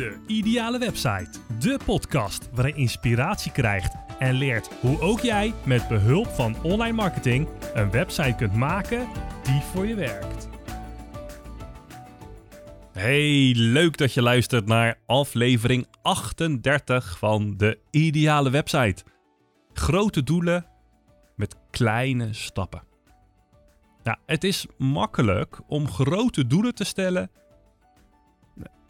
De Ideale Website. De podcast waarin je inspiratie krijgt en leert hoe ook jij met behulp van online marketing een website kunt maken die voor je werkt. Hey, leuk dat je luistert naar aflevering 38 van De Ideale Website. Grote doelen met kleine stappen. Nou, het is makkelijk om grote doelen te stellen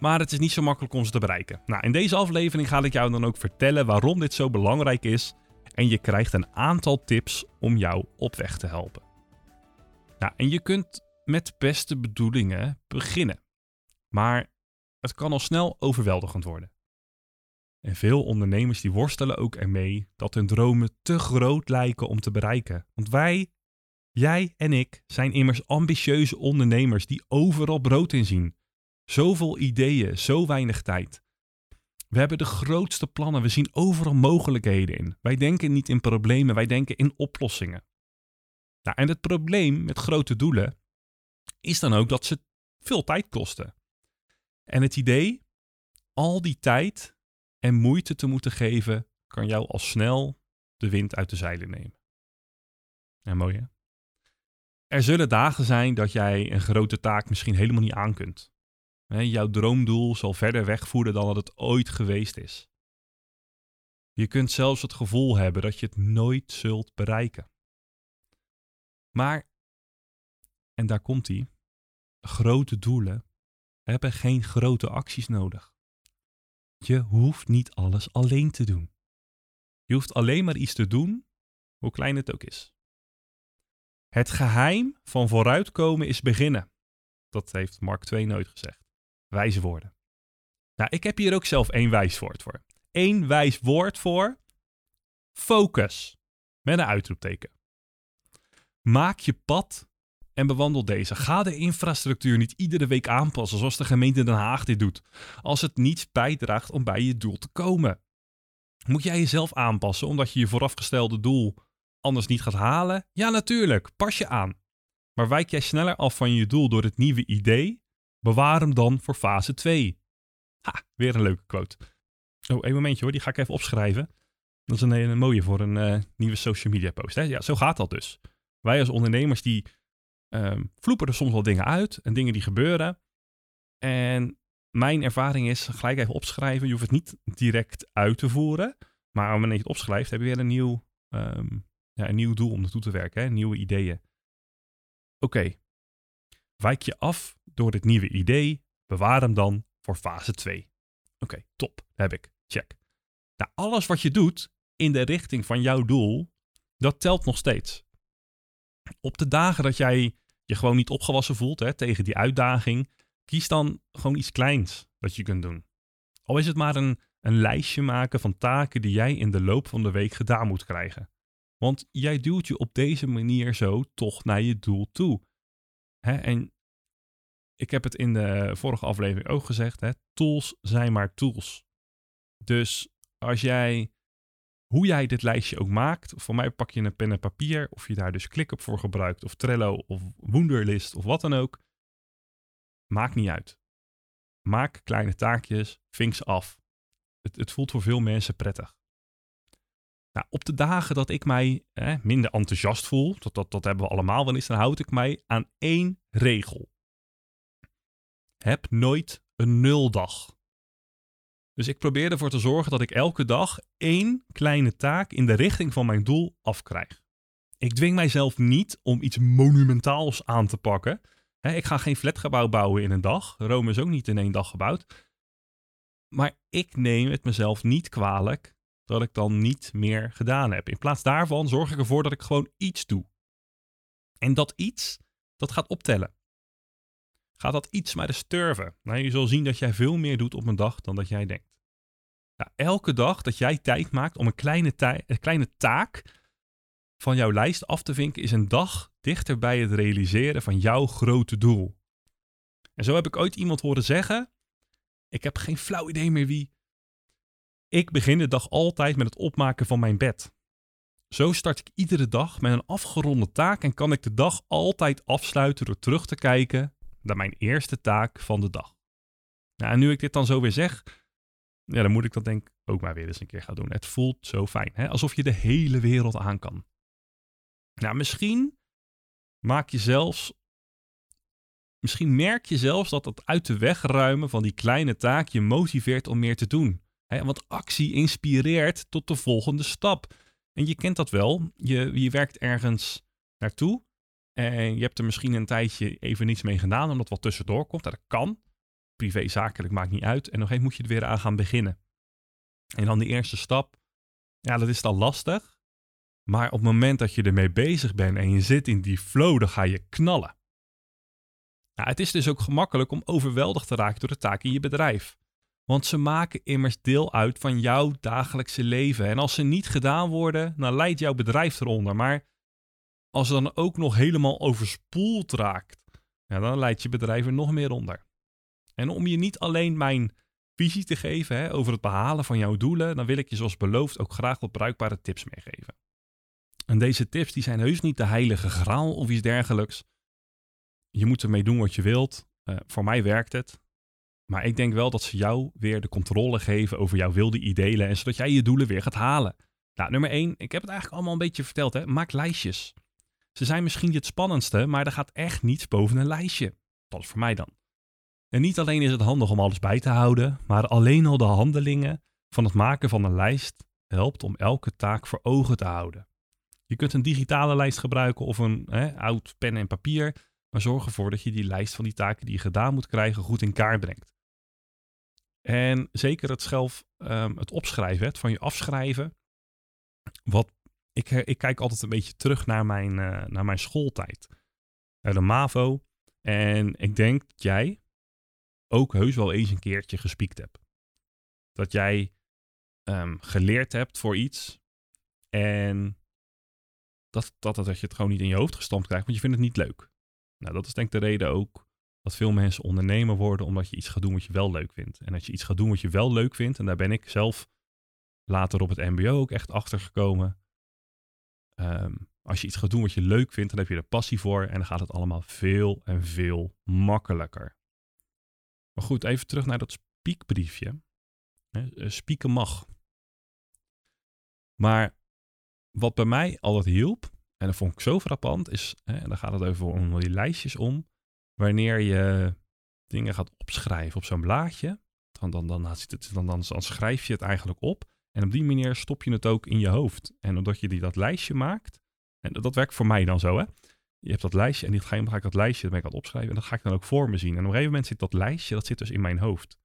maar het is niet zo makkelijk om ze te bereiken. Nou, in deze aflevering ga ik jou dan ook vertellen waarom dit zo belangrijk is en je krijgt een aantal tips om jou op weg te helpen. Nou, en je kunt met beste bedoelingen beginnen, maar het kan al snel overweldigend worden. En veel ondernemers die worstelen ook ermee dat hun dromen te groot lijken om te bereiken. Want wij, jij en ik, zijn immers ambitieuze ondernemers die overal brood in zien. Zoveel ideeën, zo weinig tijd. We hebben de grootste plannen, we zien overal mogelijkheden in. Wij denken niet in problemen, wij denken in oplossingen. Nou, en het probleem met grote doelen is dan ook dat ze veel tijd kosten. En het idee, al die tijd en moeite te moeten geven, kan jou al snel de wind uit de zeilen nemen. En mooi hè? Er zullen dagen zijn dat jij een grote taak misschien helemaal niet aan kunt jouw droomdoel zal verder wegvoeren dan dat het ooit geweest is. Je kunt zelfs het gevoel hebben dat je het nooit zult bereiken. Maar, en daar komt hij, grote doelen hebben geen grote acties nodig. Je hoeft niet alles alleen te doen. Je hoeft alleen maar iets te doen, hoe klein het ook is. Het geheim van vooruitkomen is beginnen. Dat heeft Mark Twain nooit gezegd wijze woorden. Nou, ik heb hier ook zelf één wijs woord voor. Eén wijs woord voor focus. Met een uitroepteken. Maak je pad en bewandel deze. Ga de infrastructuur niet iedere week aanpassen zoals de gemeente Den Haag dit doet. Als het niets bijdraagt om bij je doel te komen. Moet jij jezelf aanpassen omdat je je voorafgestelde doel anders niet gaat halen? Ja, natuurlijk. Pas je aan. Maar wijk jij sneller af van je doel door het nieuwe idee Bewaar hem dan voor fase 2. Ha, weer een leuke quote. Oh, een momentje hoor, die ga ik even opschrijven. Dat is een, een mooie voor een uh, nieuwe social media post. Hè? Ja, zo gaat dat dus. Wij als ondernemers die um, vloepen er soms wel dingen uit en dingen die gebeuren. En mijn ervaring is, gelijk even opschrijven. Je hoeft het niet direct uit te voeren. Maar wanneer je het opschrijft, heb je weer een nieuw, um, ja, een nieuw doel om naartoe te werken. Hè? Nieuwe ideeën. Oké. Wijk je af door dit nieuwe idee. Bewaar hem dan voor fase 2. Oké, top. heb ik. Check. Nou, alles wat je doet in de richting van jouw doel, dat telt nog steeds. Op de dagen dat jij je gewoon niet opgewassen voelt hè, tegen die uitdaging, kies dan gewoon iets kleins wat je kunt doen. Al is het maar een, een lijstje maken van taken die jij in de loop van de week gedaan moet krijgen. Want jij duwt je op deze manier zo toch naar je doel toe. Hè, en ik heb het in de vorige aflevering ook gezegd, hè, tools zijn maar tools. Dus als jij, hoe jij dit lijstje ook maakt, voor mij pak je een pen en papier, of je daar dus ClickUp voor gebruikt, of Trello, of Wunderlist, of wat dan ook, maakt niet uit. Maak kleine taakjes, vink ze af. Het, het voelt voor veel mensen prettig. Nou, op de dagen dat ik mij minder enthousiast voel, dat, dat, dat hebben we allemaal wel eens, dan houd ik mij aan één regel heb nooit een nuldag. Dus ik probeer ervoor te zorgen dat ik elke dag één kleine taak in de richting van mijn doel afkrijg. Ik dwing mijzelf niet om iets monumentaals aan te pakken. ik ga geen flatgebouw bouwen in een dag. Rome is ook niet in één dag gebouwd. Maar ik neem het mezelf niet kwalijk dat ik dan niet meer gedaan heb. In plaats daarvan zorg ik ervoor dat ik gewoon iets doe. En dat iets, dat gaat optellen gaat dat iets maar eens turven. Nou, je zal zien dat jij veel meer doet op een dag dan dat jij denkt. Elke dag dat jij tijd maakt om een kleine, een kleine taak van jouw lijst af te vinken, is een dag dichter bij het realiseren van jouw grote doel. En zo heb ik ooit iemand horen zeggen: Ik heb geen flauw idee meer wie. Ik begin de dag altijd met het opmaken van mijn bed. Zo start ik iedere dag met een afgeronde taak en kan ik de dag altijd afsluiten door terug te kijken naar mijn eerste taak van de dag. Nou, en nu ik dit dan zo weer zeg, Ja, dan moet ik dat denk ik ook maar weer eens een keer gaan doen. Het voelt zo fijn, hè? alsof je de hele wereld aan kan. Nou, misschien maak je zelfs Misschien merk je zelfs dat het uit de weg ruimen van die kleine taak je motiveert om meer te doen. Want actie inspireert tot de volgende stap. En je kent dat wel. Je, je werkt ergens naartoe. En je hebt er misschien een tijdje even niets mee gedaan, omdat wat tussendoor komt. Dat kan. Privé, zakelijk, maakt niet uit. En nog eens moet je er weer aan gaan beginnen. En dan de eerste stap. Ja, dat is dan lastig. Maar op het moment dat je ermee bezig bent en je zit in die flow, dan ga je knallen. Nou, het is dus ook gemakkelijk om overweldigd te raken door de taken in je bedrijf. Want ze maken immers deel uit van jouw dagelijkse leven. En als ze niet gedaan worden, dan leidt jouw bedrijf eronder. Maar als ze dan ook nog helemaal overspoeld raakt, ja, dan leidt je bedrijf er nog meer onder. En om je niet alleen mijn visie te geven hè, over het behalen van jouw doelen, dan wil ik je zoals beloofd ook graag wat bruikbare tips meegeven. En deze tips die zijn heus niet de heilige graal of iets dergelijks je moet ermee doen wat je wilt. Uh, voor mij werkt het. Maar ik denk wel dat ze jou weer de controle geven over jouw wilde ideeën. En zodat jij je doelen weer gaat halen. Nou, nummer 1. Ik heb het eigenlijk allemaal een beetje verteld. Hè? Maak lijstjes. Ze zijn misschien het spannendste, maar er gaat echt niets boven een lijstje. Dat is voor mij dan. En niet alleen is het handig om alles bij te houden, maar alleen al de handelingen van het maken van een lijst helpt om elke taak voor ogen te houden. Je kunt een digitale lijst gebruiken of een hè, oud pen en papier. Maar zorg ervoor dat je die lijst van die taken die je gedaan moet krijgen goed in kaart brengt. En zeker het zelf, um, het opschrijven, het van je afschrijven. Wat, ik, ik kijk altijd een beetje terug naar mijn, uh, naar mijn schooltijd. Naar de MAVO. En ik denk dat jij ook heus wel eens een keertje gespiekt hebt. Dat jij um, geleerd hebt voor iets. En dat, dat, dat je het gewoon niet in je hoofd gestampt krijgt, want je vindt het niet leuk. Nou, dat is denk ik de reden ook dat veel mensen ondernemer worden, omdat je iets gaat doen wat je wel leuk vindt. En als je iets gaat doen wat je wel leuk vindt, en daar ben ik zelf later op het MBO ook echt achter gekomen. Ehm, als je iets gaat doen wat je leuk vindt, dan heb je er passie voor en dan gaat het allemaal veel en veel makkelijker. Maar goed, even terug naar dat spiekbriefje. Eh, spieken mag. Maar wat bij mij altijd hielp, en dat vond ik zo frappant, is, hè, en dan gaat het over om die lijstjes om, wanneer je dingen gaat opschrijven op zo'n blaadje, dan, dan, dan, dan, dan, dan schrijf je het eigenlijk op. En op die manier stop je het ook in je hoofd. En omdat je die, dat lijstje maakt, en dat, werkt voor mij dan zo, hè. Je hebt dat lijstje en dit ga, ik dat lijstje, dat ben ik aan het opschrijven. En dat ga ik dan ook voor me zien. En op een gegeven moment zit dat lijstje, dat zit dus in mijn hoofd.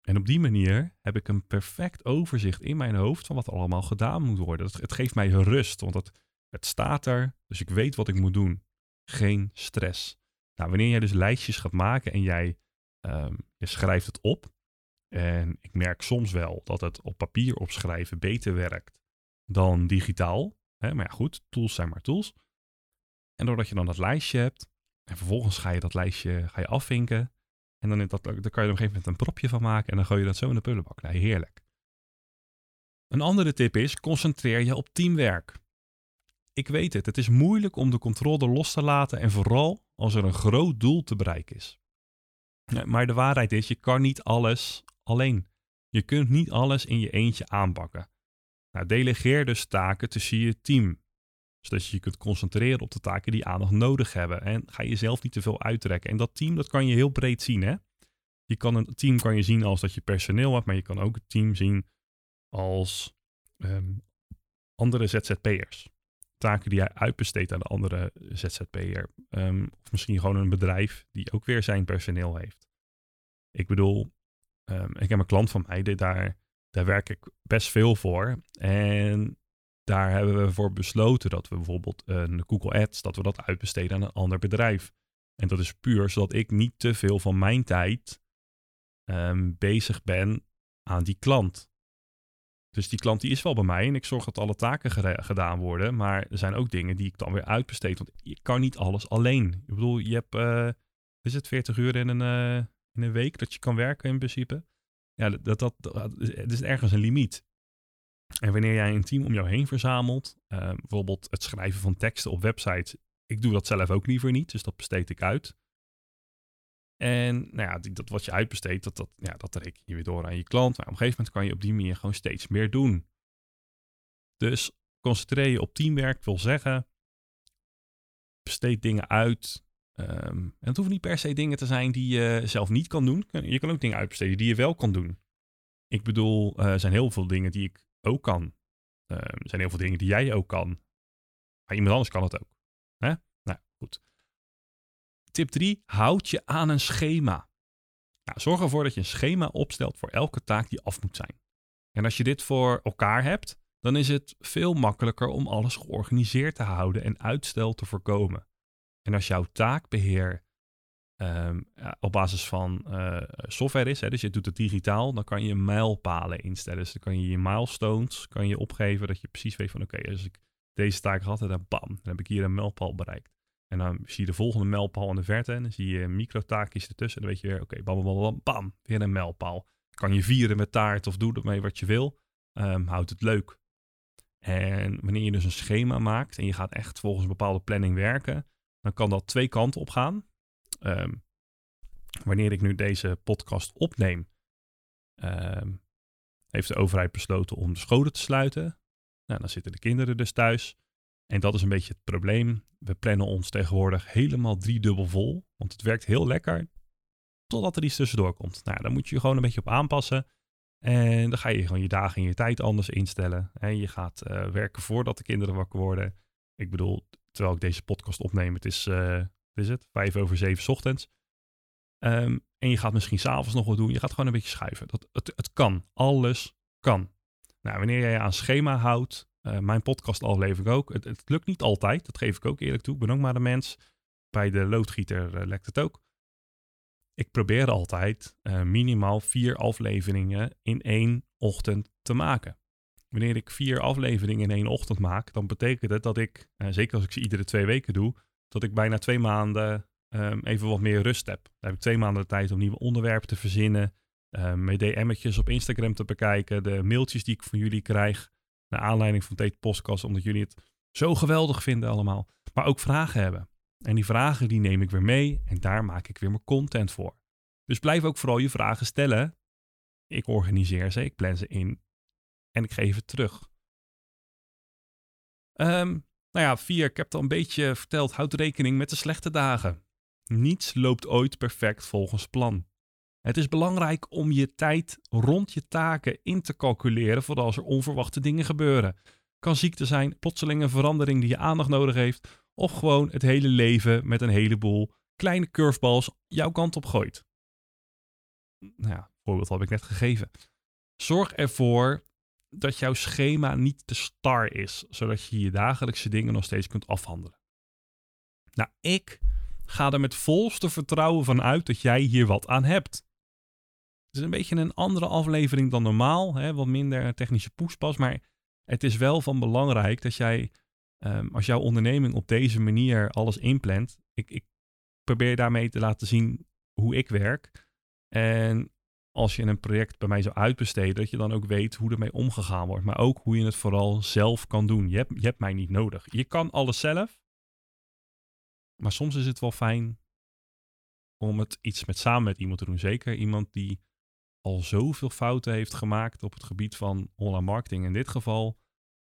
En op die manier heb ik een perfect overzicht in mijn hoofd van wat allemaal gedaan moet worden. Het, het geeft mij rust, want het, het staat er, dus ik weet wat ik moet doen. Geen stress. Nou, wanneer jij dus lijstjes gaat maken en jij um, je schrijft het op. En ik merk soms wel dat het op papier opschrijven beter werkt dan digitaal. Hè? Maar ja, goed, tools zijn maar tools. En doordat je dan dat lijstje hebt, en vervolgens ga je dat lijstje ga je afvinken. En dan, dat, dan kan je er op een gegeven moment een propje van maken en dan gooi je dat zo in de pullenbak. Nee, heerlijk. Een andere tip is, concentreer je op teamwerk ik weet het, het is moeilijk om de controle los te laten en vooral als er een groot doel te bereiken is. Maar de waarheid is, je kan niet alles alleen. Je kunt niet alles in je eentje aanpakken. Nou, delegeer dus taken tussen je team, zodat je je kunt concentreren op de taken die aandacht nodig hebben. En ga jezelf niet te veel uittrekken. En dat team, dat kan je heel breed zien. Hè? Je kan een team kan je zien als dat je personeel hebt, maar je kan ook het team zien als um, andere ZZP'ers taken die hij uitbesteedt aan de andere ZZP'er. Um, of misschien gewoon een bedrijf die ook weer zijn personeel heeft. Ik bedoel, um, ik heb een klant van mij, daar, daar werk ik best veel voor. En daar hebben we voor besloten dat we bijvoorbeeld een Google Ads, dat we dat uitbesteden aan een ander bedrijf. En dat is puur zodat ik niet te veel van mijn tijd um, bezig ben aan die klant. Dus die klant die is wel bij mij en ik zorg dat alle taken gedaan worden. Maar er zijn ook dingen die ik dan weer uitbesteed. Want je kan niet alles alleen. Ik bedoel, je hebt, uh, is het 40 uur in een, uh, in een week dat je kan werken in principe? Ja, dat, dat, dat, is ergens een limiet. En wanneer jij een team om jou heen verzamelt, uh, bijvoorbeeld het schrijven van teksten op websites. Ik doe dat zelf ook liever niet, dus dat besteed ik uit. En nou ja, dat wat je uitbesteedt, dat, dat, ja, dat reken je weer door aan je klant. Maar op een gegeven moment kan je op die manier gewoon steeds meer doen. Dus concentreer je op teamwerk, wil zeggen, besteed dingen uit. Um, en het hoeven niet per se dingen te zijn die je zelf niet kan doen. Je kan ook dingen uitbesteden die je wel kan doen. Ik bedoel, eh, er zijn heel veel dingen die ik ook kan. Um, er zijn heel veel dingen die jij ook kan. Maar iemand anders kan het ook. Hè? Nou, goed. Tip 3. Houd je aan een schema. Nou, zorg ervoor dat je een schema opstelt voor elke taak die af moet zijn. En als je dit voor elkaar hebt, dan is het veel makkelijker om alles georganiseerd te houden en uitstel te voorkomen. En als jouw taakbeheer um, op basis van uh, software is, hè, dus je doet het digitaal, dan kan je mijlpalen instellen. Dus dan kan je je milestones kan je opgeven, dat je precies weet van oké, als ik deze taak had, dan bam, dan heb ik hier een mijlpaal bereikt. En dan zie je de volgende mijlpaal in de verte en dan zie je microtaakjes ertussen. Dan weet je weer, oké, bam, bam, bam, bam, weer een mijlpaal. Kan je vieren met taart of doe ermee wat je wil. Um, houd het leuk. En wanneer je dus een schema maakt en je gaat echt volgens een bepaalde planning werken, dan kan dat twee kanten op gaan. Ehm, wanneer ik nu deze podcast opneem, ehm, heeft de overheid besloten om de scholen te sluiten. Nou, dan zitten de kinderen dus thuis. En dat is een beetje het probleem. We plannen ons tegenwoordig helemaal driedubbel vol. Want het werkt heel lekker. Totdat er iets tussendoor komt. Nou, daar moet je gewoon een beetje op aanpassen. En dan ga je gewoon je dagen en je tijd anders instellen. En je gaat uh, werken voordat de kinderen wakker worden. Ik bedoel, terwijl ik deze podcast opneem, het is, uh, is het? Vijf over zeven ochtends. Um, en je gaat misschien s'avonds nog wat doen. Je gaat gewoon een beetje schuiven. Dat, het, het kan. Alles kan. Nou, wanneer jij je aan schema houdt, uh, mijn podcast ik ook. Het, het, lukt niet altijd, dat geef ik ook eerlijk toe. Ik ben ook maar de mens. Bij de loodgieter lekt het ook ik probeer altijd uh, minimaal vier afleveringen in één ochtend te maken. Wanneer ik vier afleveringen in één ochtend maak, dan betekent het dat ik, zeker als ik ze iedere twee weken doe, dat ik bijna twee maanden um, even wat meer rust heb. Dan heb ik twee maanden de tijd om nieuwe onderwerpen te verzinnen, mijn DM'tjes op Instagram te bekijken, de mailtjes die ik van jullie krijg, naar aanleiding van deze podcast, omdat jullie het zo geweldig vinden allemaal, maar ook vragen hebben. En die vragen die neem ik weer mee en daar maak ik weer mijn content voor. Dus blijf ook vooral je vragen stellen. Ik organiseer ze, ik plan ze in en ik geef het terug. Um, nou ja, vier, ik heb het al een beetje verteld, houd rekening met de slechte dagen. Niets loopt ooit perfect volgens plan. Het is belangrijk om je tijd rond je taken in te calculeren voor als er onverwachte dingen gebeuren. Kan ziekte zijn, plotselinge verandering die je aandacht nodig heeft, of gewoon het hele leven met een heleboel kleine curveballs jouw kant op gooit. Nou ja, voorbeeld heb ik net gegeven. Zorg ervoor dat jouw schema niet te star is, zodat je je dagelijkse dingen nog steeds kunt afhandelen. Nou, ik ga er met volste vertrouwen van uit dat jij hier wat aan hebt. Het is een beetje een andere aflevering dan normaal, hè? wat minder technische poespas, maar het is wel van belangrijk dat jij Um, als jouw onderneming op deze manier alles inplant, ik, ik probeer daarmee te laten zien hoe ik werk. En als je een project bij mij zou uitbesteden, dat je dan ook weet hoe ermee omgegaan wordt. Maar ook hoe je het vooral zelf kan doen. Je hebt, je hebt mij niet nodig. Je kan alles zelf. Maar soms is het wel fijn om het iets met samen met iemand te doen. Zeker iemand die al zoveel fouten heeft gemaakt op het gebied van online marketing in dit geval,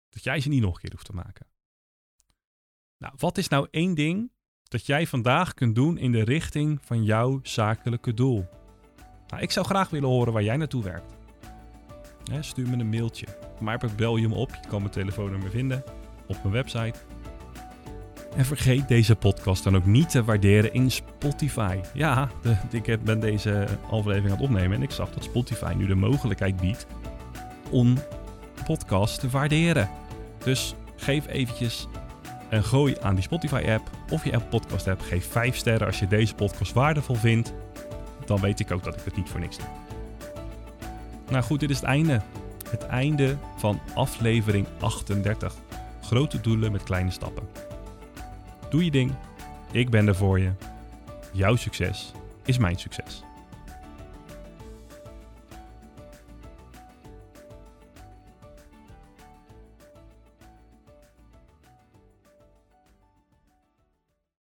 dat jij ze niet nog een keer hoeft te maken. Nou, wat is nou één ding dat jij vandaag kunt doen in de richting van jouw zakelijke doel? Nou, ik zou graag willen horen waar jij naartoe werkt. stuur me een mailtje. Maar bel je me op. Je kan mijn telefoonnummer vinden op mijn website. En vergeet deze podcast dan ook niet te waarderen in Spotify. Ja, de, ik ben deze aflevering aan het opnemen en ik zag dat Spotify nu de mogelijkheid biedt om podcast te waarderen. Dus geef eventjes en gooi aan die Spotify-app of je Apple Podcast app. Geef 5 sterren als je deze podcast waardevol vindt. Dan weet ik ook dat ik het niet voor niks doe. Nou goed, dit is het einde. Het einde van aflevering 38. Grote doelen met kleine stappen. Doe je ding. Ik ben er voor je. Jouw succes is mijn succes.